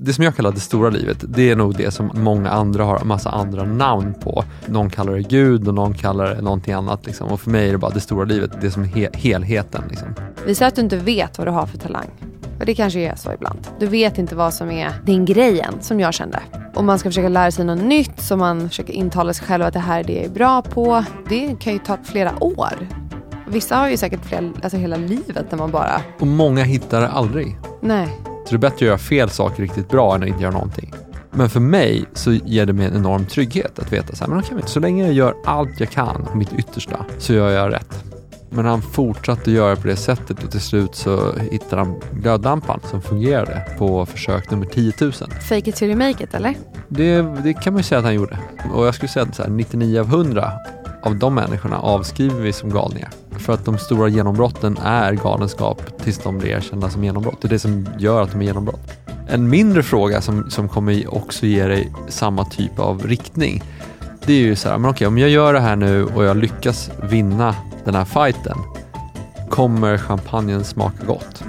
Det som jag kallar det stora livet, det är nog det som många andra har massa andra namn på. Någon kallar det Gud och någon kallar det någonting annat. Liksom. Och för mig är det bara det stora livet, det som är he helheten. Liksom. Visa att du inte vet vad du har för talang. Och det kanske är så ibland. Du vet inte vad som är din grejen, som jag kände. Och man ska försöka lära sig något nytt, så man försöker intala sig själv att det här är det jag är bra på. Det kan ju ta flera år. Vissa har ju säkert flera, alltså hela livet när man bara... Och många hittar det aldrig. Nej. Så det är bättre att göra fel saker riktigt bra än att inte göra någonting. Men för mig så ger det mig en enorm trygghet att veta så här, men okay, så länge jag gör allt jag kan, mitt yttersta, så gör jag rätt. Men han fortsatte göra på det sättet och till slut så hittade han glödlampan som fungerade på försök nummer 10 000. Fake it till you make it, eller? Det, det kan man ju säga att han gjorde. Och jag skulle säga att så här, 99 av 100 av de människorna avskriver vi som galningar. För att de stora genombrotten är galenskap tills de blir erkända som genombrott. Det är det som gör att de är genombrott. En mindre fråga som, som kommer också ge dig samma typ av riktning. Det är ju så här, men okej, om jag gör det här nu och jag lyckas vinna den här fighten, kommer champagnen smaka gott?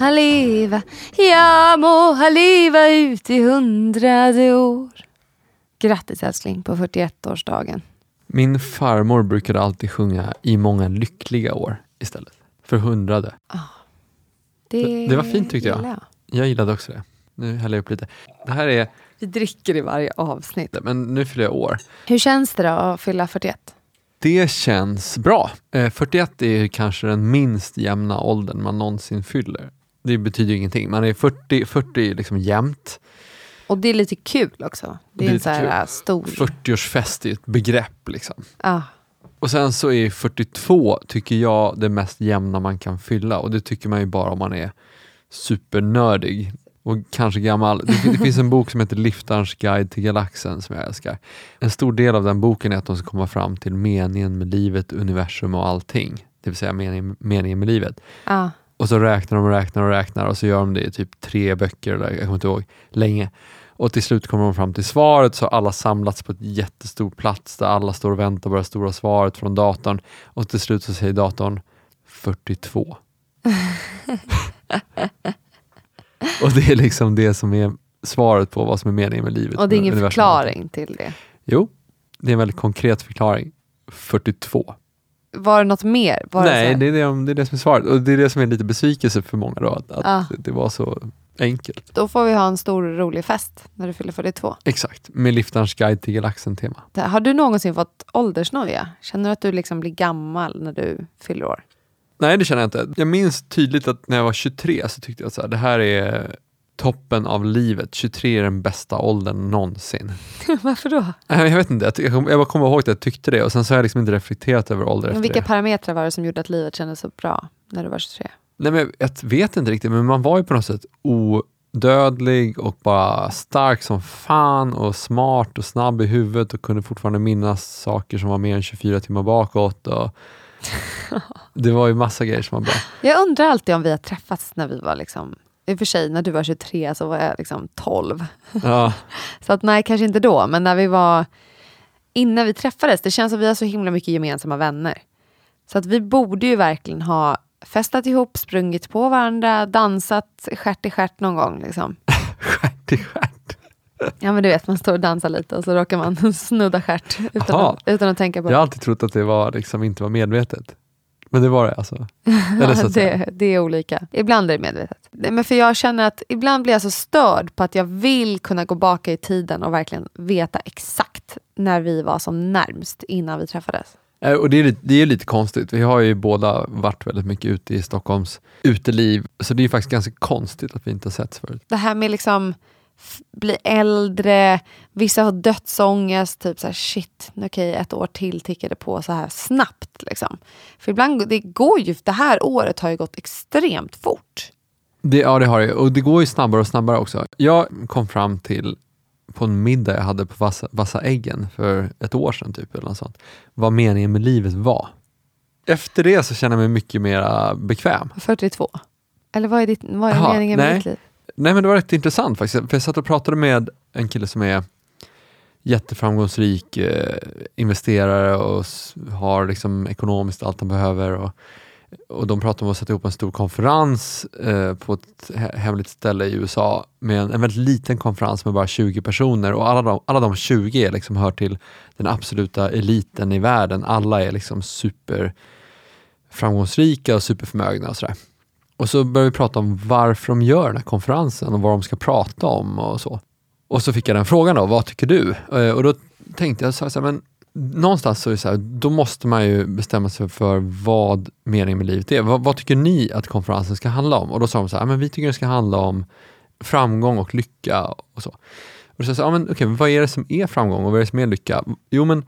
Han leva, ja må han leva ut i hundrade år. Grattis älskling på 41-årsdagen. Min farmor brukade alltid sjunga i många lyckliga år istället för hundrade. Det, Det var fint tyckte jag. jag. Jag gillade också det. Nu häller jag upp lite. Det här är, Vi dricker i varje avsnitt. men nu fyller jag år. Hur känns det då att fylla 41? Det känns bra. Eh, 41 är ju kanske den minst jämna åldern man någonsin fyller. Det betyder ju ingenting. Man är 40, 40 är liksom jämnt. Och det är lite kul också. Det är, Det är en så här stor... 40-årsfest är ett begrepp liksom. Ah, Och sen så är 42, tycker jag, det mest jämna man kan fylla. Och det tycker man ju bara om man är supernördig och kanske gammal. Det, det finns en bok som heter Liftarens guide till galaxen som jag älskar. En stor del av den boken är att de ska komma fram till meningen med livet, universum och allting. Det vill säga meningen, meningen med livet. ah. Och så räknar de och räknar och räknar och så gör de det i typ tre böcker, eller jag kommer inte ihåg, länge. Och till slut kommer de fram till svaret, så har alla samlats på ett jättestor plats där alla står och väntar på det stora svaret från datorn. Och till slut så säger datorn 42. och det är liksom det som är svaret på vad som är meningen med livet. Och det är ingen universum förklaring till det. Jo, det är en väldigt konkret förklaring. 42. Var det något mer? Var Nej, det det är det, det är det som är svaret. Och det är det som är lite besvikelse för många då, att, att Ah. det var så enkelt. Då får vi ha en stor rolig fest när du fyller 42. Exakt, med Liftarens guide till galaxen-tema. Har du någonsin fått åldersnoja? Känner du att du liksom blir gammal när du fyller år? Nej, det känner jag inte. Jag minns tydligt att när jag var 23 så tyckte jag att så här, det här är toppen av livet. 23 är den bästa åldern någonsin. Varför då? Jag vet inte, jag, jag bara kommer ihåg att jag tyckte det och sen så har jag liksom inte reflekterat över ålder Men vilka det. parametrar var det som gjorde att livet kändes så bra när du var 23? Nej, men jag vet inte riktigt, men man var ju på något sätt odödlig och bara stark som fan och smart och snabb i huvudet och kunde fortfarande minnas saker som var mer än 24 timmar bakåt. Och det var ju massa grejer som var bra. Jag undrar alltid om vi har träffats när vi var liksom i och för sig, när du var 23 så var jag liksom 12. Ja, Så att nej, kanske inte då, men när vi var innan vi träffades, det känns som att vi har så himla mycket gemensamma vänner. Så att vi borde ju verkligen ha festat ihop, sprungit på varandra, dansat stjärt i stjärt någon gång. Liksom. stjärt i stjärt. Ja men du vet, man står och dansar lite och så råkar man snudda stjärt utan, Aha. att, utan att tänka på Jag har alltid trott att det var liksom inte var medvetet. Men det var det alltså. Eller så att det, det är olika. Ibland är det medvetet. Men för jag känner att ibland blir jag så störd på att jag vill kunna gå baka i tiden och verkligen veta exakt när vi var som närmst innan vi träffades. Eh, Och det är, lite, det är lite konstigt. Vi har ju båda varit väldigt mycket ute i Stockholms uteliv. Så det är ju faktiskt ganska konstigt att vi inte har setts förut. Det här med liksom bli äldre, vissa har dödsångest, typ så här shit, okej ett år till tickade på så här snabbt. Liksom. För ibland, det går ju, det här året har ju gått extremt fort. Det, ja, det har det. Och det går ju snabbare och snabbare också. Jag kom fram till på en middag jag hade på Vassa, Vassa äggen för ett år sedan, typ, eller något sånt, vad meningen med livet var. Efter det så känner jag mig mycket mer bekväm. 42. Eller vad är, ditt, vad är Jaha, meningen med nej. ditt liv? Nej men det var rätt intressant faktiskt, för jag satt och pratade med en kille som är jätteframgångsrik eh, investerare och har liksom ekonomiskt allt han behöver. Och, och de pratade om att sätta ihop en stor konferens eh, på ett hemligt ställe i USA med en, en väldigt liten konferens med bara 20 personer och alla de, alla de 20 är liksom hör till den absoluta eliten i världen. Alla är liksom super framgångsrika och superförmögna och sådär. Och så började vi prata om varför de gör den här konferensen och vad de ska prata om och så. Och så fick jag den frågan då, vad tycker du? Eh, och då tänkte jag så här, men någonstans så är det så här, då måste man ju bestämma sig för vad meningen med livet är. Vad, vad tycker ni att konferensen ska handla om? Och då sa de så här, men vi tycker det ska handla om framgång och lycka och så. Och så sa jag men okej, vad är det som är framgång och vad är det som är lycka? Jo men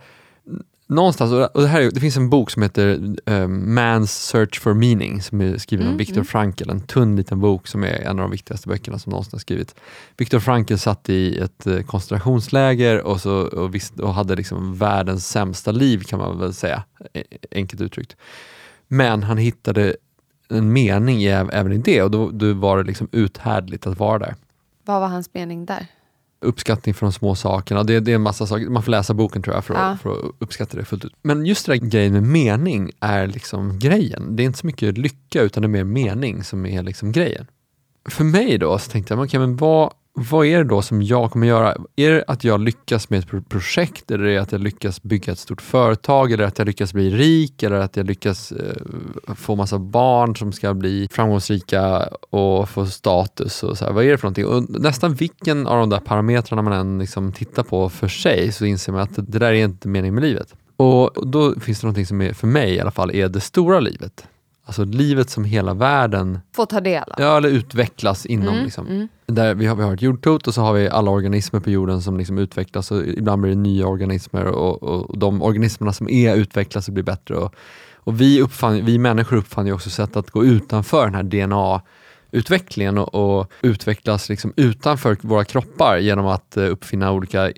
någonstans, och det, här är, det finns en bok som heter eh, Man's Search for Meaning som är skriven Mm, av Viktor mm. Frankl, en tunn liten bok som är en av de viktigaste böckerna som någonsin har skrivits. Viktor Frankl satt i ett eh, koncentrationsläger och, så, och, visst, och hade liksom världens sämsta liv kan man väl säga, eh, enkelt uttryckt. Men han hittade en mening även i det och då, då var det liksom uthärdligt att vara där Vad var hans mening där? Uppskattning för de små sakerna. Det, det är en massa saker, man får läsa boken tror jag för att, Ja. för att uppskatta det fullt ut. Men just det där grejen med mening är liksom grejen. Det är inte så mycket lycka utan det är mer mening som är liksom grejen. För mig då så tänkte jag, okej, men vad, vad är det då som jag kommer göra? Är det att jag lyckas med ett projekt? Eller är det att jag lyckas bygga ett stort företag? Eller att jag lyckas bli rik? Eller att jag lyckas eh, få massa barn som ska bli framgångsrika och få status? Och så här. Vad är det för någonting? Och nästan vilken av de där parametrarna man än liksom tittar på för sig så inser man att det där är inte meningen med livet. Och då finns det någonting som är, för mig i alla fall, är det stora livet. Alltså livet som hela världen Få ta del av. Ja, eller utvecklas inom. Mm, liksom. mm. Där vi, har, vi har ett jordklot och så har vi alla organismer på jorden som liksom utvecklas och ibland blir det nya organismer och, och de organismerna som är utvecklas och blir bättre. Och, och vi, uppfann, vi människor uppfann ju också sätt att gå utanför den här DNA-utvecklingen och, och utvecklas liksom utanför våra kroppar genom att eh, uppfinna olika eh,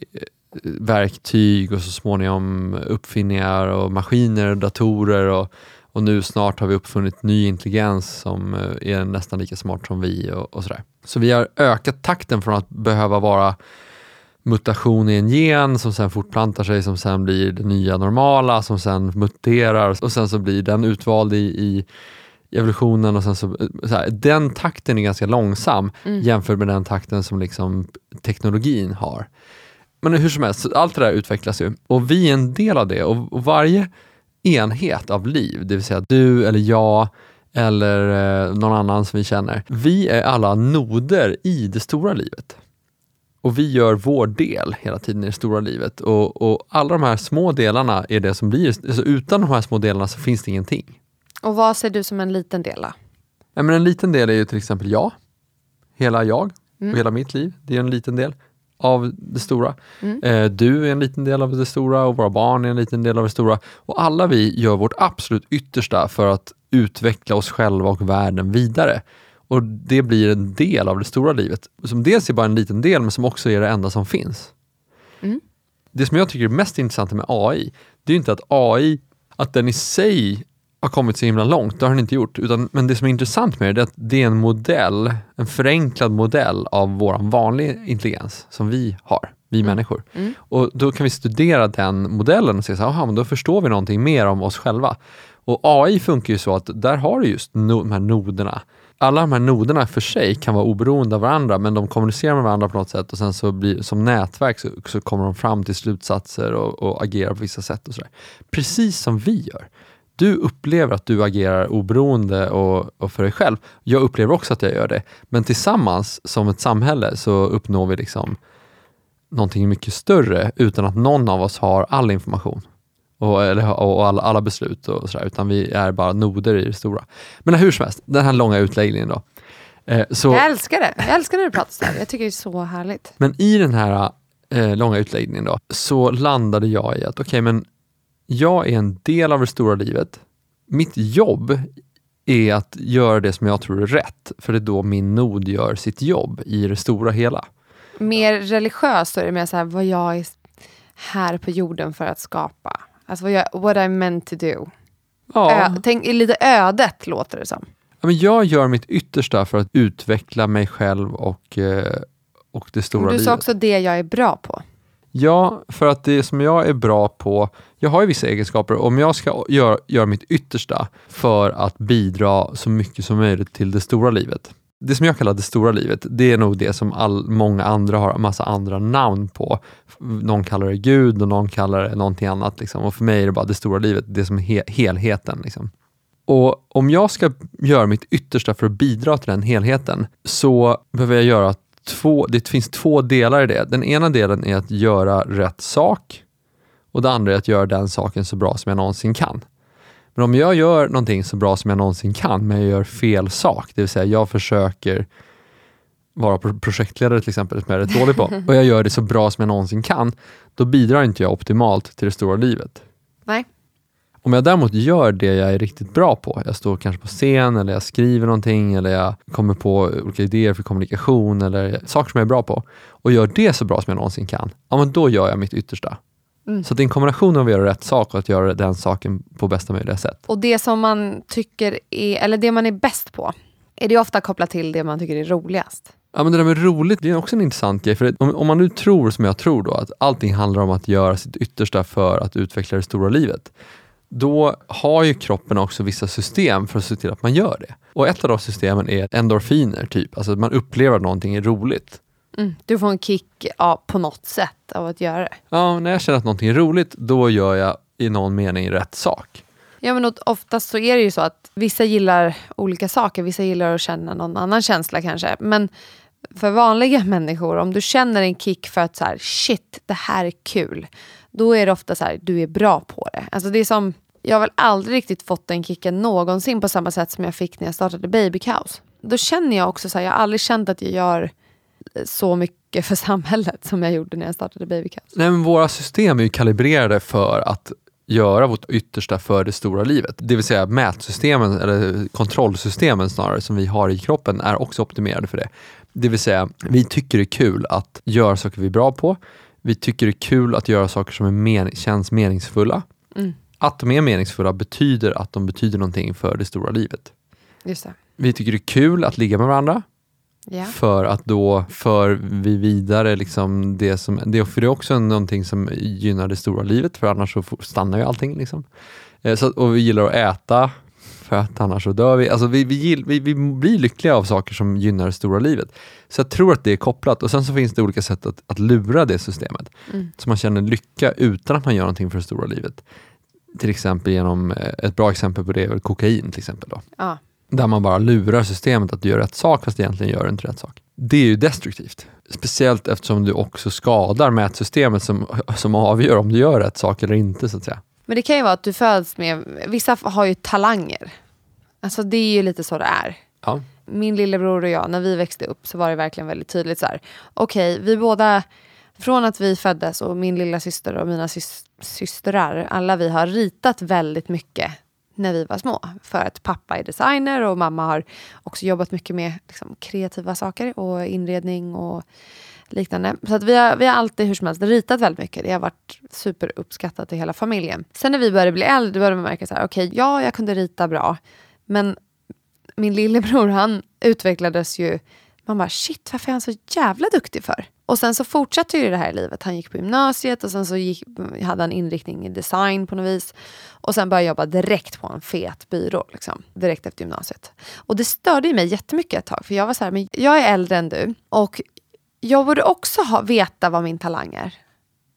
verktyg och så småningom uppfinningar och maskiner och datorer och, och nu snart har vi uppfunnit ny intelligens som eh, är nästan lika smart som vi och, och sådär. Så vi har ökat takten från att behöva vara mutation i en gen som sen fortplantar sig, som sen blir det nya normala, som sen muterar och sen så blir den utvald i, i evolutionen och sen så, så här, den takten är ganska långsam Mm. jämfört med den takten som liksom teknologin har. Men hur som helst, allt det där utvecklas ju och vi är en del av det och, och varje enhet av liv, det vill säga du eller jag eller eh, någon annan som vi känner. Vi är alla noder i det stora livet. Och vi gör vår del hela tiden i det stora livet. Och, och alla de här små delarna är det som blir, alltså utan de här små delarna så finns det ingenting. Och vad ser du som en liten del då? Ja, men en liten del är ju till exempel jag, hela jag Mm. och hela mitt liv. Det är en liten del av det stora. Mm. Eh, du är en liten del av det stora och våra barn är en liten del av det stora. Och alla vi gör vårt absolut yttersta för att utveckla oss själva och världen vidare. Och det blir en del av det stora livet, som dels är bara en liten del, men som också är det enda som finns. Mm. Det som jag tycker är mest intressant med AI, det är inte att AI, att den i sig har kommit så himla långt, det har den inte gjort. Utan, men det som är intressant med det är att det är en modell, en förenklad modell av vår vanlig intelligens som vi har, vi människor. Mm. Och då kan vi studera den modellen och se så här, aha, men då förstår vi någonting mer om oss själva. Och AI funkar ju så att där har du just no, de här noderna. Alla de här noderna för sig kan vara oberoende av varandra, men de kommunicerar med varandra på något sätt och sen så blir, som nätverk så, så kommer de fram till slutsatser och, och agerar på vissa sätt. och så där. Precis som vi gör. Du upplever att du agerar oberoende och, och för dig själv. Jag upplever också att jag gör det. Men tillsammans som ett samhälle så uppnår vi liksom någonting mycket större utan att någon av oss har all information och, eller, och alla, alla beslut och sådär, utan vi är bara noder i det stora. Men hur som helst, den här långa utläggningen då. Eh, så, Jag älskar det. Jag älskar när du pratar så här. Jag tycker det är så härligt. men i den här eh, långa utläggningen då, så landade jag i att okej, men jag är en del av det stora livet. Mitt jobb är att göra det som jag tror är rätt, för det är då min nod gör sitt jobb i det stora hela. Mer religiöst så är det mer så här vad jag är här på jorden för att skapa. Alltså vad jag, what I'm meant to do. Ja, Ö, tänk, lite ödet låter det som. Ja, men jag gör mitt yttersta för att utveckla mig själv och, eh, och det stora Du livet. sa också det jag är bra på. Ja, för att det som jag är bra på, jag har ju vissa egenskaper, om jag ska göra, göra mitt yttersta för att bidra så mycket som möjligt till det stora livet. Det som jag kallar det stora livet, det är nog det som all, många andra har massa andra namn på. Någon kallar det Gud och någon kallar det någonting annat. Liksom. Och för mig är det bara det stora livet, det som är he helheten. Liksom. Och om jag ska göra mitt yttersta för att bidra till den helheten så behöver jag göra två, det finns två delar i det. Den ena delen är att göra rätt sak och det andra är att göra den saken så bra som jag någonsin kan. Men om jag gör någonting så bra som jag någonsin kan, men jag gör fel sak, det vill säga jag försöker vara projektledare till exempel, som jag är rätt dålig på, och jag gör det så bra som jag någonsin kan, då bidrar inte jag optimalt till det stora livet. Om jag däremot gör det jag är riktigt bra på, jag står kanske på scen eller jag skriver någonting eller jag kommer på olika idéer för kommunikation eller saker som jag är bra på och gör det så bra som jag någonsin kan, ja men då gör jag mitt yttersta. Mm. Så det är en kombination av att göra rätt sak och att göra den saken på bästa möjliga sätt. Och det som man tycker är, eller det man är bäst på, är det ofta kopplat till det man tycker är roligast? Ja men det där med roligt, det är också en intressant grej. För om, om man nu tror som jag tror då, att allting handlar om att göra sitt yttersta för att utveckla det stora livet då har ju kroppen också vissa system för att se till att man gör det. Och ett av de systemen är endorfiner, typ. Alltså att man upplever att någonting är roligt. Mm, du får en kick ja, på något sätt av att göra det. Ja, när jag känner att någonting är roligt, då gör jag i någon mening rätt sak. Ja, men oftast så är det ju så att vissa gillar olika saker. Vissa gillar att känna någon annan känsla kanske. Men för vanliga människor, om du känner en kick för att så här, shit, det här är kul. Då är det ofta så här, du är bra på det. Alltså det är som jag har väl aldrig riktigt fått den kicken någonsin på samma sätt som jag fick när jag startade Baby Cows. Då känner jag också så här, jag har aldrig känt att jag gör så mycket för samhället som jag gjorde när jag startade Baby Cows. Nej, men våra system är ju kalibrerade för att göra vårt yttersta för det stora livet. Det vill säga mätsystemen, eller kontrollsystemen snarare, som vi har i kroppen är också optimerade för det. Det vill säga, vi tycker det är kul att göra saker vi är bra på. Vi tycker det är kul att göra saker som är men känns meningsfulla. Mm att de är meningsfulla betyder att de betyder någonting för det stora livet. Just det. Vi tycker det är kul att ligga med varandra. Yeah. För att då för vi vidare liksom det som, det, för det är också någonting som gynnar det stora livet, för annars så stannar ju allting. Liksom. Eh, så, och vi gillar att äta, för att annars så dör vi. Alltså vi, vi, vi, vi blir lyckliga av saker som gynnar det stora livet. Så jag tror att det är kopplat och sen så finns det olika sätt att, att lura det systemet. Mm. Så man känner lycka utan att man gör någonting för det stora livet till exempel genom, eh, ett bra exempel på det är väl kokain till exempel. Då. Ja. Där man bara lurar systemet att du gör rätt sak fast egentligen gör du inte rätt sak. Det är ju destruktivt. Speciellt eftersom du också skadar mätsystemet som, som avgör om du gör rätt sak eller inte. så att säga. Men det kan ju vara att du föds med, vissa har ju talanger. Alltså det är ju lite så det är. Ja. Min lillebror och jag, när vi växte upp så var det verkligen väldigt tydligt så här. Okej, okay, vi båda från att vi föddes och min lilla syster och mina sys systrar, alla vi har ritat väldigt mycket när vi var små. För att pappa är designer och mamma har också jobbat mycket med liksom, kreativa saker och inredning och liknande. Så att vi, har, vi har alltid hur som helst ritat väldigt mycket. Det har varit superuppskattat i hela familjen. Sen när vi började bli äldre började man märka så här, okej, okay, ja, jag kunde rita bra. Men min lillebror, han utvecklades ju man bara shit, varför är han så jävla duktig för? Och sen så fortsatte ju det här livet. Han gick på gymnasiet och sen så gick, hade han inriktning i design på något vis. Och sen började jag jobba direkt på en fet byrå. Liksom, direkt efter gymnasiet. Och det störde mig jättemycket ett tag. För jag var så här, men jag är äldre än du. Och jag borde också ha, veta vad min talang är.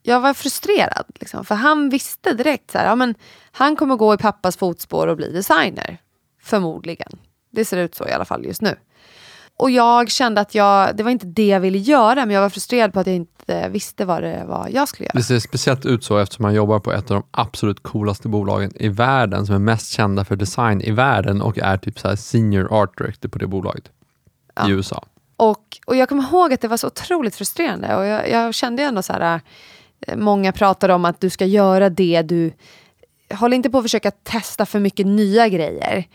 Jag var frustrerad. Liksom, för han visste direkt så här, ja, men han kommer gå i pappas fotspår och bli designer. Förmodligen. Det ser ut så i alla fall just nu. Och jag kände att jag, det var inte det jag ville göra, men jag var frustrerad på att jag inte visste vad det var jag skulle göra. Det ser speciellt ut så eftersom man jobbar på ett av de absolut coolaste bolagen i världen, som är mest kända för design i världen och är typ så senior art director på det bolaget ja. i USA. Och, och jag kommer ihåg att det var så otroligt frustrerande och jag, jag kände ändå så här, eh, många pratar om att du ska göra det du Håll inte på att försöka testa för mycket nya grejer.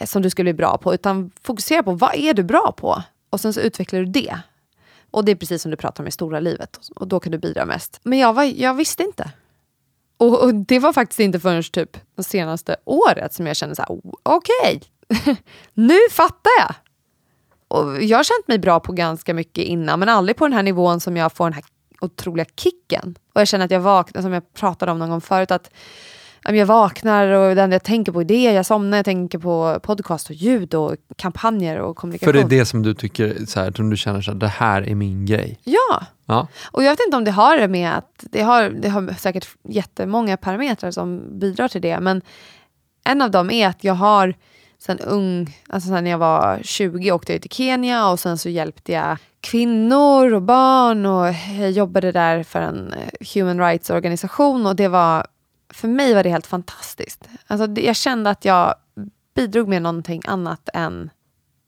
Eh, som du skulle bli bra på, utan fokusera på vad är du bra på? Och sen så utvecklar du det. Och det är precis som du pratar om i stora livet. Och då kan du bidra mest. Men jag, var, jag visste inte. Och, och, det var faktiskt inte förrän typ det senaste året som jag kände så här, okej, okay. nu fattar jag. Och jag har känt mig bra på ganska mycket innan, men aldrig på den här nivån som jag får den här otroliga kicken. Och jag känner att jag vaknar, som jag pratade om någon gång förut, att jag vaknar och det enda jag tänker på är det. Jag somnar, jag tänker på podcast och ljud och kampanjer och kommunikation. För det är det som du tycker, så här, som du känner att det här är min grej? Ja. ja. Och jag vet inte om det har det med att, det har, det har säkert jättemånga parametrar som bidrar till det, men en av dem är att jag har sen ung, alltså sen när jag var 20 åkte jag till Kenya och sen så hjälpte jag kvinnor och barn och jag jobbade där för en eh, human rights organisation och det var, för mig var det helt fantastiskt. Alltså jag kände att jag bidrog med någonting annat än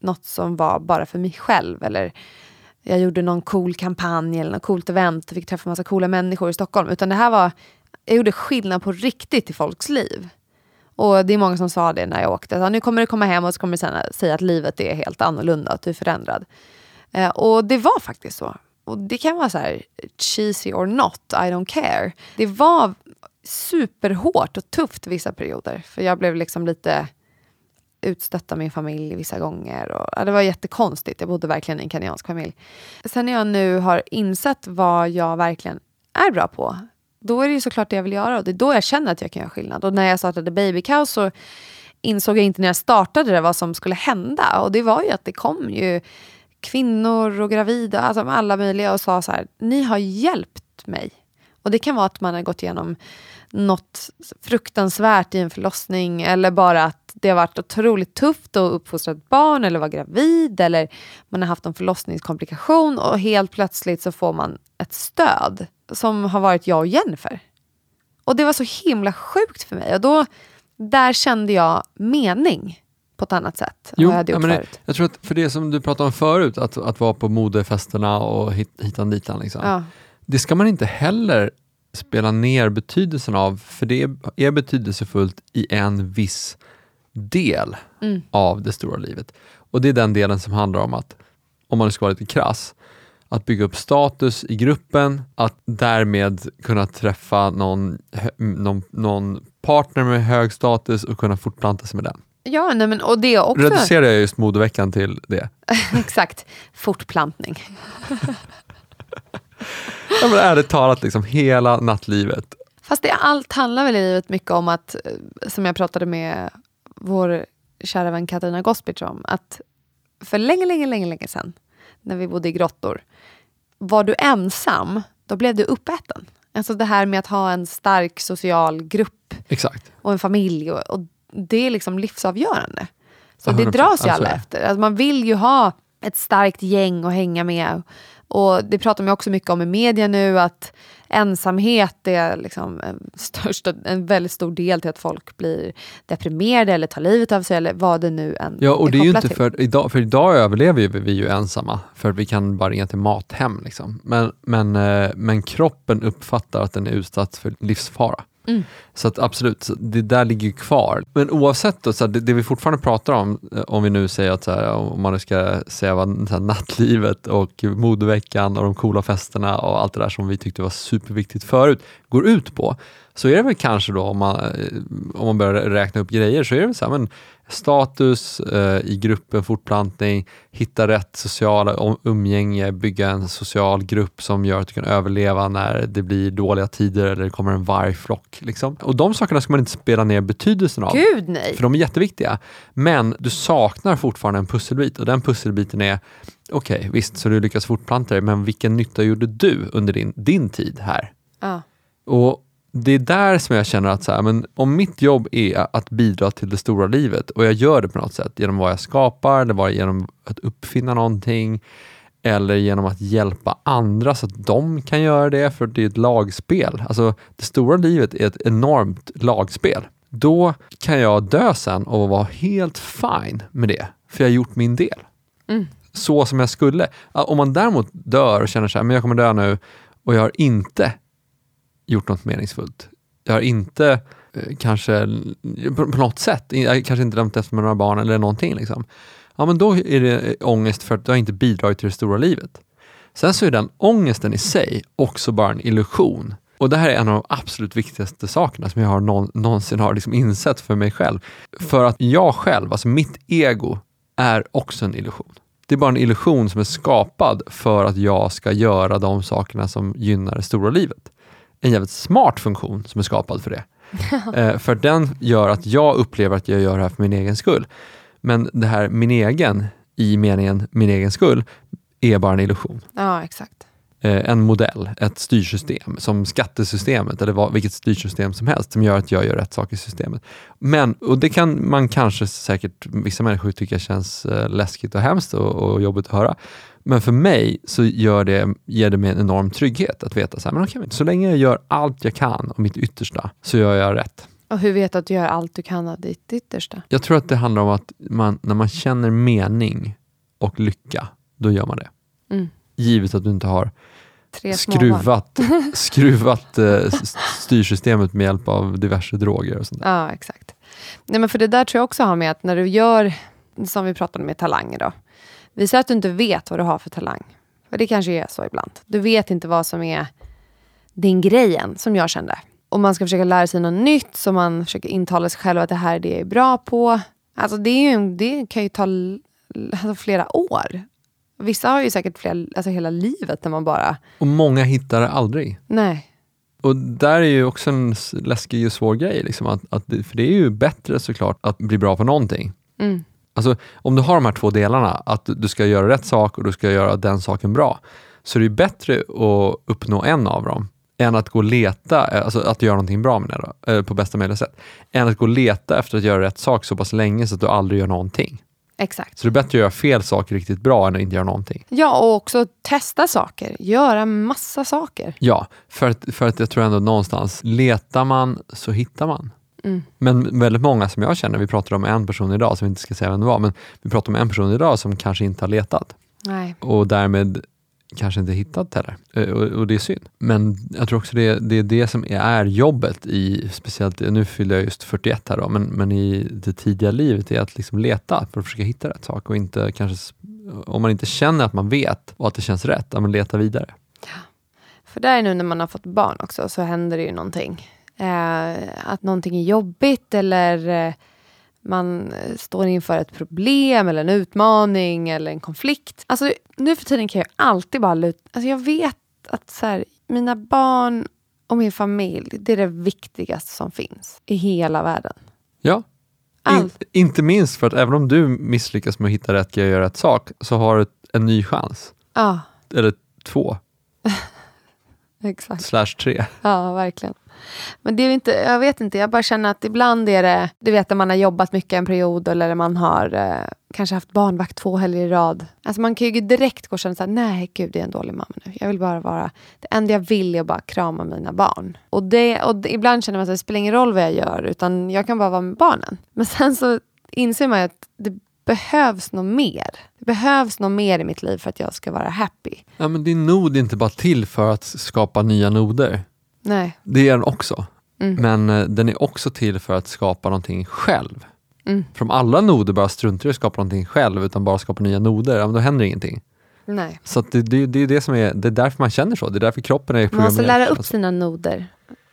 något som var bara för mig själv eller jag gjorde någon cool kampanj eller något coolt event och fick träffa massa coola människor i Stockholm. Utan det här var, jag gjorde skillnad på riktigt i folks liv. Och det är många som sa det när jag åkte. Så nu kommer du komma hem och så kommer du säga att livet är helt annorlunda, att du är förändrad. Eh, och det var faktiskt så. Och det kan vara så här cheesy or not, I don't care. Det var superhårt och tufft vissa perioder. För jag blev liksom lite utstött av min familj vissa gånger. Och, ja, det var jättekonstigt. Jag bodde verkligen i en kenyansk familj. Sen när jag nu har insett vad jag verkligen är bra på då är det ju såklart det jag vill göra och det är då jag känner att jag kan göra skillnad. Och när jag startade Babycow så insåg jag inte när jag startade det vad som skulle hända. Och det var ju att det kom ju kvinnor och gravida, alltså alla möjliga och sa så här, ni har hjälpt mig. Och det kan vara att man har gått igenom något fruktansvärt i en förlossning eller bara att det har varit otroligt tufft att uppfostra ett barn eller vara gravid eller man har haft en förlossningskomplikation och helt plötsligt så får man ett stöd som har varit jag och Jennifer. Och det var så himla sjukt för mig och då där kände jag mening på ett annat sätt jo, jag hade gjort ja, förut. Jag tror att för det som du pratade om förut, att, att vara på modefesterna och hit, hitan ditan. Liksom. Ja. Det ska man inte heller spela ner betydelsen av, för det är betydelsefullt i en viss del Mm. av det stora livet. Och det är den delen som handlar om att, om man ska vara lite krass, att bygga upp status i gruppen, att därmed kunna träffa någon, någon, någon partner med hög status och kunna fortplanta sig med den. Ja, nej, men, och det också... Reducerar jag just modeveckan till det? Exakt, fortplantning. Ja, men ärligt talat, liksom, hela nattlivet. Fast det, allt handlar väl i livet mycket om att, eh, som jag pratade med vår kära vän Katarina Gospic om, att för länge, länge, länge, länge sedan, när vi bodde i grottor, var du ensam, då blev du uppäten. Alltså det här med att ha en stark social grupp Exakt. och en familj, och, och det är liksom livsavgörande. Så det 100%, dras ju alla efter. Alltså man vill ju ha ett starkt gäng att hänga med. Och det pratar man också mycket om i media nu, att ensamhet är liksom en, största, en väldigt stor del till att folk blir deprimerade eller tar livet av sig eller vad det nu än Ja, och det är ju inte för idag, för idag överlever ju vi ju ensamma, för vi kan bara ringa till Mathem. Liksom. Men, men, eh, men kroppen uppfattar att den är utsatt för livsfara. Mm. Så att absolut, det där ligger ju kvar. Men oavsett, då, så här, det, det vi fortfarande pratar om, eh, om vi nu säger att så här, om man ska säga vad så här, nattlivet och modeveckan och de coola festerna och allt det där som vi tyckte var superviktigt förut, går ut på, så är det väl kanske då om man, eh, om man börjar räkna upp grejer, så är det väl så här, men status eh, i gruppen, fortplantning, hitta rätt sociala umgänge, bygga en social grupp som gör att du kan överleva när det blir dåliga tider eller det kommer en vargflock. Liksom. Och de sakerna ska man inte spela ner betydelsen av. Gud nej! För de är jätteviktiga. Men du saknar fortfarande en pusselbit och den pusselbiten är Okej, visst, så du lyckas fortplanta dig, men vilken nytta gjorde du under din, din tid här? Ja. Och det är där som jag känner att så här, men om mitt jobb är att bidra till det stora livet och jag gör det på något sätt genom vad jag skapar, eller genom att uppfinna någonting eller genom att hjälpa andra så att de kan göra det, för det är ett lagspel. Alltså, det stora livet är ett enormt lagspel. Då kan jag dö sen och vara helt fine med det, för jag har gjort min del. Mm. Så som jag skulle. Om man däremot dör och känner så här, men jag kommer dö nu och jag har inte gjort något meningsfullt. Jag har inte eh, kanske på, något sätt, jag kanske inte lämnat efter mig några barn eller någonting. Liksom. Ja, men då är det eh, ångest för att du har inte bidragit till det stora livet. Sen så är den ångesten i sig också bara en illusion. Och det här är en av de absolut viktigaste sakerna som jag har någon, någonsin har liksom insett för mig själv. För att jag själv, alltså mitt ego, är också en illusion. Det är bara en illusion som är skapad för att jag ska göra de sakerna som gynnar det stora livet. En jävligt smart funktion som är skapad för det. eh, för den gör att jag upplever att jag gör det här för min egen skull. Men det här min egen, i meningen min egen skull, är bara en illusion. Ja, exakt. Eh, en modell, ett styrsystem, som skattesystemet eller vad, vilket styrsystem som helst, som gör att jag gör rätt saker i systemet. Men, och det kan man kanske säkert, vissa människor tycka känns eh, läskigt och hemskt och, och jobbigt att höra. Men för mig så gör det, ger det mig en enorm trygghet att veta så här, men okay, så länge jag gör allt jag kan och mitt yttersta så gör jag rätt. Och hur vet du att du gör allt du kan av ditt yttersta? Jag tror att det handlar om att man, när man känner mening och lycka, då gör man det. Mm. Givet att du inte har Tre skruvat, skruvat eh, styrsystemet med hjälp av diverse droger och sånt där. Ja, exakt. Nej, men för det där tror jag också har med att när du gör, som vi pratade med talanger då. Visa att du inte vet vad du har för talang. För det kanske är så ibland. Du vet inte vad som är din grejen, som jag kände. Och man ska försöka lära sig något nytt, så man försöker intala sig själv att det här är det jag är bra på. Alltså det, är ju, det kan ju ta alltså flera år. Vissa har ju säkert flera, alltså hela livet när man bara, Och många hittar det aldrig. nej. Och där är ju också en läskig och svår grej. Liksom, att, att, för det är ju bättre såklart att bli bra på någonting. Mm. Alltså, om du har de här två delarna, att du ska göra rätt sak och du ska göra den saken bra, så är det bättre att uppnå en av dem än att gå och leta, alltså att göra någonting bra med det då, eh, på bästa möjliga sätt, än att gå och leta efter att göra rätt sak så pass länge så att du aldrig gör någonting. Exakt. Så det är bättre att göra fel saker riktigt bra än att inte göra någonting. Ja, och också testa saker. Göra massa saker. Ja, för att, för att jag tror ändå någonstans, letar man så hittar man. Mm. Men väldigt många som jag känner, vi pratar om en person idag som vi inte ska säga vem det var, men vi pratar om en person idag som kanske inte har letat Nej. och därmed kanske inte hittat heller. Eh, Och, och det är synd. Men jag tror också det, det är det som är jobbet i, speciellt, nu fyller jag just 41 här då, men, men i det tidiga livet är att liksom leta för att försöka hitta rätt sak och inte kanske, om man inte känner att man vet och att det känns rätt, ja, men leta vidare. För där nu när man har fått barn också så händer det ju någonting. Eh, att någonting är jobbigt eller eh, man står inför ett problem eller en utmaning eller en konflikt. Alltså nu för tiden kan jag alltid bara luta... Alltså jag vet att så här, mina barn och min familj, det är det viktigaste som finns i hela världen. Ja, In, inte minst för att även om du misslyckas med att hitta rätt grej och göra rätt sak, så har du en ny chans. Ja, Eller två, exakt. slash tre. Ja, verkligen. Men det är inte, jag vet inte, jag bara känner att ibland är det, du vet när man har jobbat mycket en period eller man har eh, kanske haft barnvakt två helger i rad. Alltså man kan ju direkt gå och känna så här, nej gud det är en dålig mamma nu. Jag vill bara vara, det enda jag vill är att bara krama mina barn. Och, det, och det, ibland känner man att det spelar ingen roll vad jag gör, utan jag kan bara vara med barnen. Men sen så inser man ju att det behövs något mer. Det behövs något mer i mitt liv för att jag ska vara happy. Ja, men din nod är inte bara till för att skapa nya noder. Nej. Det är den också. Mm. Men eh, den är också till för att skapa någonting själv. Mm. För om alla noder bara struntar i att skapa någonting själv, utan bara skapar nya noder, ja, men då händer ingenting. Nej. Så att det, det, det är det som är, det är därför man känner så. Det är därför kroppen är Man måste programmerad lära upp så. sina noder.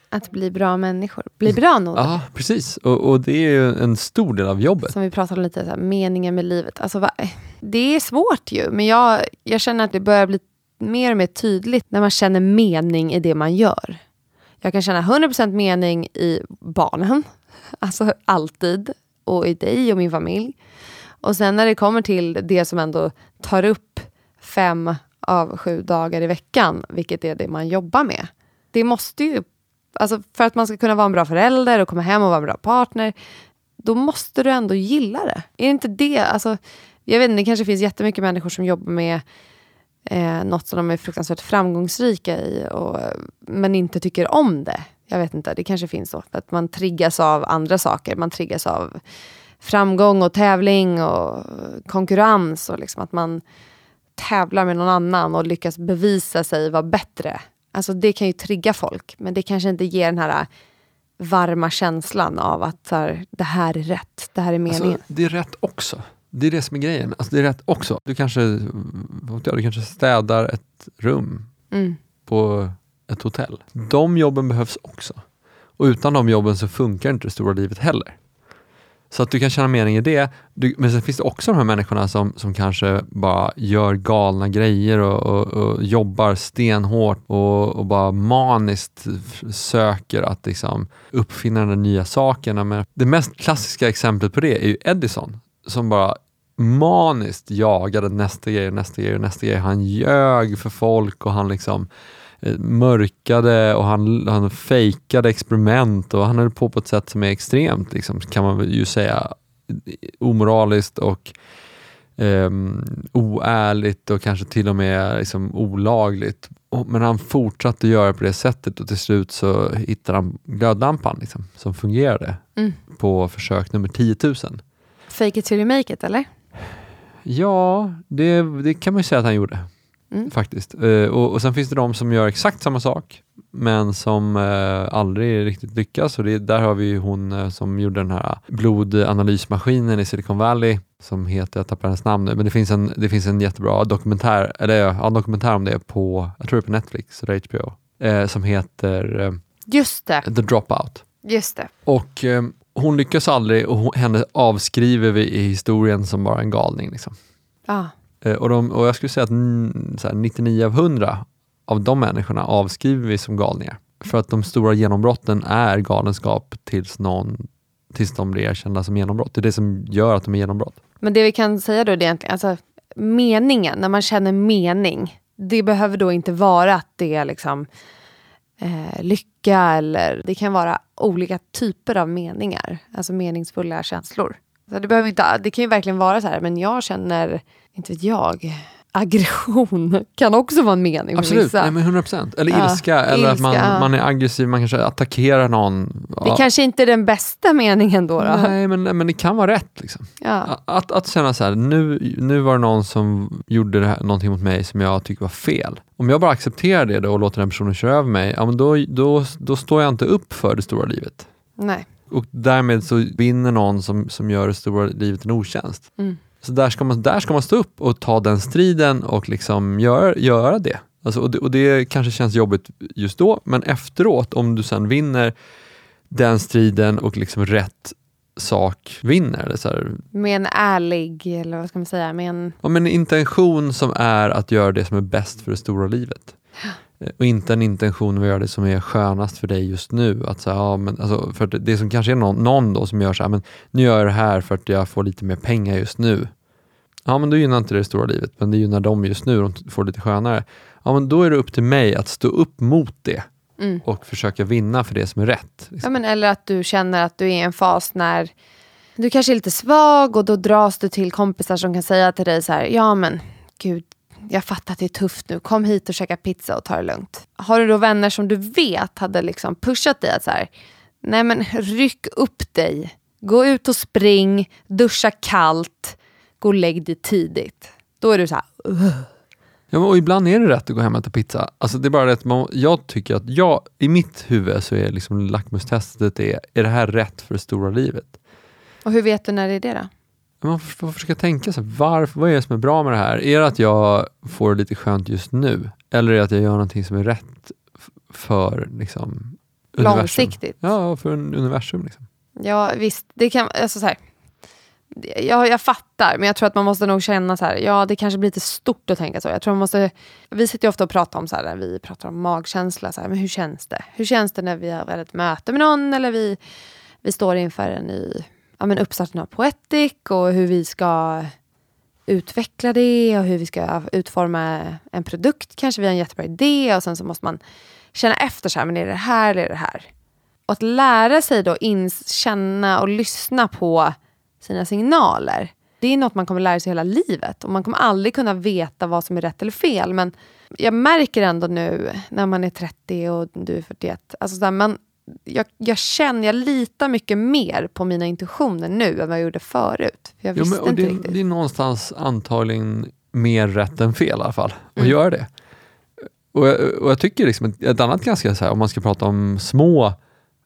Att bli bra människor. Bli bra noder. Ja, precis. Och, och det är ju en stor del av jobbet. Som vi pratade om lite, så här, meningen med livet. Alltså, va, det är svårt ju, men jag, jag känner att det börjar bli mer och mer tydligt när man känner mening i det man gör. Jag kan känna 100% mening i barnen, alltså alltid, och i dig och min familj. Och sen när det kommer till det som ändå tar upp fem av sju dagar i veckan, vilket är det man jobbar med. Det måste ju, alltså för att man ska kunna vara en bra förälder och komma hem och vara en bra partner, då måste du ändå gilla det. Är det inte det? Alltså, jag vet inte, det kanske finns jättemycket människor som jobbar med eh, något som de är fruktansvärt framgångsrika i, och, men inte tycker om det. Jag vet inte, det kanske finns så. Att man triggas av andra saker. Man triggas av framgång och tävling och konkurrens. Och liksom att man tävlar med någon annan och lyckas bevisa sig vara bättre. Alltså det kan ju trigga folk, men det kanske inte ger den här varma känslan av att här, det här är rätt, det här är meningen. Alltså, det är rätt också. Det är det som är grejen. Alltså, det är rätt också. Du kanske, du kanske städar ett rum mm. på ett hotell. De jobben behövs också. Och utan de jobben så funkar inte det stora livet heller. Så att du kan känna mening i det. Du, men sen finns det också de här människorna som, som kanske bara gör galna grejer och, och, och jobbar stenhårt och, och, bara maniskt söker att liksom uppfinna den nya saken. Men det mest klassiska exemplet på det är ju Edison som bara maniskt jagade nästa grej, nästa grej, nästa grej. Han ljög för folk och han liksom eh, mörkade och han, han fejkade experiment och han höll på på ett sätt som är extremt, liksom, kan man ju säga, omoraliskt och um, oärligt och kanske till och med liksom, olagligt. Men han fortsatte göra på det sättet och till slut så hittade han glödlampan liksom, som fungerade mm. på försök nummer 10 000. Fake it till you make it, eller? Ja, det, det kan man ju säga att han gjorde. Mm. Faktiskt. Uh, och, och sen finns det de som gör exakt samma sak men som uh, aldrig riktigt lyckas. Och det, där har vi hon uh, som gjorde den här blodanalysmaskinen i Silicon Valley som heter, jag tappar hennes namn nu, men det finns en, det finns en jättebra dokumentär, eller ja, dokumentär om det på, jag tror det är på Netflix eller HBO, som heter Just det. The Dropout. Just det. Och hon lyckas aldrig och hon, henne avskriver vi i historien som bara en galning. Liksom. Ah. Och, de, och jag skulle säga att här, 99 av 100 av de människorna avskriver vi som galningar. För att de stora genombrotten är galenskap tills, någon, tills de blir erkända som genombrott. Det är det som gör att de är genombrott. Men det vi kan säga då är egentligen, alltså meningen, när man känner mening, det behöver då inte vara att det är liksom eh, lycka eller det kan vara olika typer av meningar, alltså meningsfulla känslor. Så det, behöver inte, det kan ju verkligen vara så här, men jag känner, inte vet jag, aggression kan också vara en mening Absolut, vissa. Nej, men 100 procent. Eller ja, ilska, eller ilska, att man, ja. man är aggressiv, man kanske attackerar någon. Det kanske inte är den bästa meningen då. då. Nej, men, men det kan vara rätt. Liksom. Ja. Att, att känna så här, nu, nu var det någon som gjorde det här, någonting mot mig som jag tycker var fel. Om jag bara accepterar det då och låter den personen köra över mig, ja, men då, då, då står jag inte upp för det stora livet. Nej. Och därmed så vinner någon som, som gör det stora livet en otjänst. Mm. Så där ska, man, där ska man stå upp och ta den striden och liksom gör, göra det. Alltså, och det. Och det kanske känns jobbigt just då, men efteråt, om du sen vinner den striden och liksom rätt sak vinner. Eller så här. Med en ärlig, eller vad ska man säga, med en... Ja, men en intention som är att göra det som är bäst för det stora livet. Och inte en intention att göra det som är skönast för dig just nu. Att så, ja, men, alltså, för det som kanske är någon, någon då som gör så här, men nu gör jag det här för att jag får lite mer pengar just nu. Ja, men då gynnar inte det, det stora livet, men det gynnar dem just nu, de får lite skönare. Ja, men då är det upp till mig att stå upp mot det mm. och försöka vinna för det som är rätt. Liksom. Ja, men, eller att du känner att du är i en fas när du kanske är lite svag och då dras du till kompisar som kan säga till dig så här, ja men gud, jag fattar att det är tufft nu, kom hit och käka pizza och ta det lugnt. Har du då vänner som du vet hade liksom pushat dig att så här, nej men ryck upp dig, gå ut och spring, duscha kallt, gå och lägg dig tidigt. Då är du så här, uh. Ja, och ibland är det rätt att gå hem och äta pizza. Alltså det är bara att man, jag tycker att jag, i mitt huvud så är liksom lackmustestet är, är det här rätt för det stora livet? Och hur vet du när det är det då? Man får försöka tänka sig, varför, vad är det som är bra med det här? Är det att jag får det lite skönt just nu? Eller är det att jag gör någonting som är rätt för liksom, Långsiktigt? Ja, för universum. Liksom. Ja, visst. Det kan, alltså så här, jag, jag fattar, men jag tror att man måste nog känna så här, ja det kanske blir lite stort att tänka så. Jag tror man måste, vi sitter ju ofta och pratar om så här, vi pratar om magkänsla, så här, men hur känns det? Hur känns det när vi har ett möte med någon eller vi, vi står inför en ny ja, men uppstarten av Poetic och hur vi ska utveckla det och hur vi ska utforma en produkt. Kanske vi har en jättebra idé och sen så måste man känna efter, så här, men är det här eller är det här? Och att lära sig då känna och lyssna på sina signaler. Det är något man kommer lära sig hela livet och man kommer aldrig kunna veta vad som är rätt eller fel. Men jag märker ändå nu när man är 30 och du är 41, alltså så här, man, jag, jag, känner, jag litar mycket mer på mina intuitioner nu än vad jag gjorde förut. jag visste jo, men, inte det, riktigt. det är någonstans antagligen mer rätt än fel i alla fall, att mm. göra det. Och jag, och jag tycker liksom ett, ett annat ganska, så här, om man ska prata om små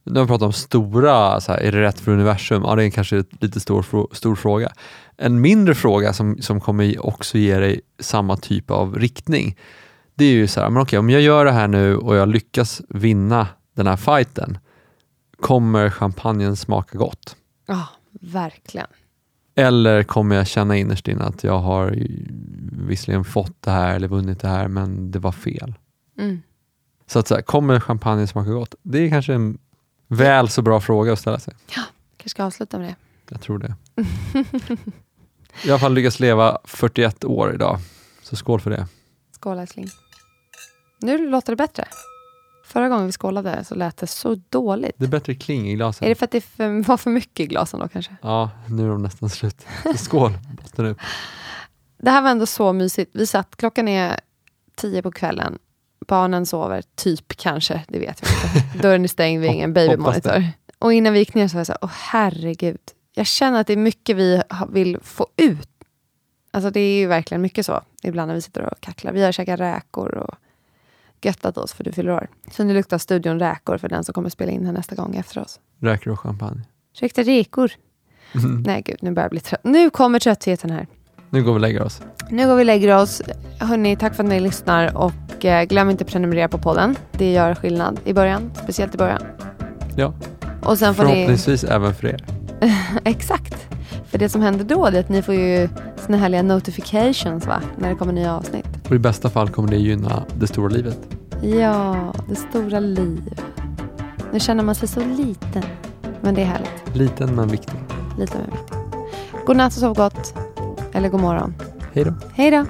nu har vi pratat om stora, så här, är det rätt för universum? Ja, det är kanske en lite stor, stor fråga. En mindre fråga som, som kommer också ge dig samma typ av riktning, det är ju så här, men okej, om jag gör det här nu och jag lyckas vinna den här fighten, kommer champagnen smaka gott? Oh, verkligen. Eller kommer jag känna innerst inne att jag har visserligen fått det här eller vunnit det här, men det var fel. Mm. Så att så här, kommer champagne smaka gott? Det är kanske en väl så bra fråga att ställa sig. Kanske ska avsluta med det. Jag tror det. Jag har i alla fall lyckats leva 41 år idag, så skål för det. Skål älskling. Nu låter det bättre. Förra gången vi skålade så lät det så dåligt. Det är bättre kling i glasen. Är det för att det för, var för mycket i glasen då kanske? Ja, nu är de nästan slut. Så skål, botten upp. Det här var ändå så mysigt. Vi satt, klockan är tio på kvällen. Barnen sover, typ kanske, det vet vi inte. Dörren är stängd, vi har ingen babymonitor. Och innan vi gick ner så var jag så här, åh herregud. Jag känner att det är mycket vi vill få ut. Alltså det är ju verkligen mycket så. Ibland när vi sitter och kacklar. Vi har käkat räkor och göttat oss för du fyller år. Så nu luktar studion räkor för den som kommer spela in här nästa gång efter oss. Räkor och champagne. Ursäkta räkor. Nej gud, nu börjar jag bli trött. Nu kommer tröttheten här. Nu går vi och lägger oss. Nu går vi och lägger oss. Hörni, tack för att ni lyssnar och eh, glöm inte att prenumerera på podden. Det gör skillnad i början, speciellt i början. Ja, Och sen får ni... förhoppningsvis även för er. Exakt. För det som händer då är att ni får ju såna härliga notifications va? När det kommer nya avsnitt. Och i bästa fall kommer det gynna det stora livet. Ja, det stora liv. Nu känner man sig så liten. Men det är härligt. Liten men viktig. Liten men viktigt. God natt och sov gott. Eller god morgon. Hej då. Hej då.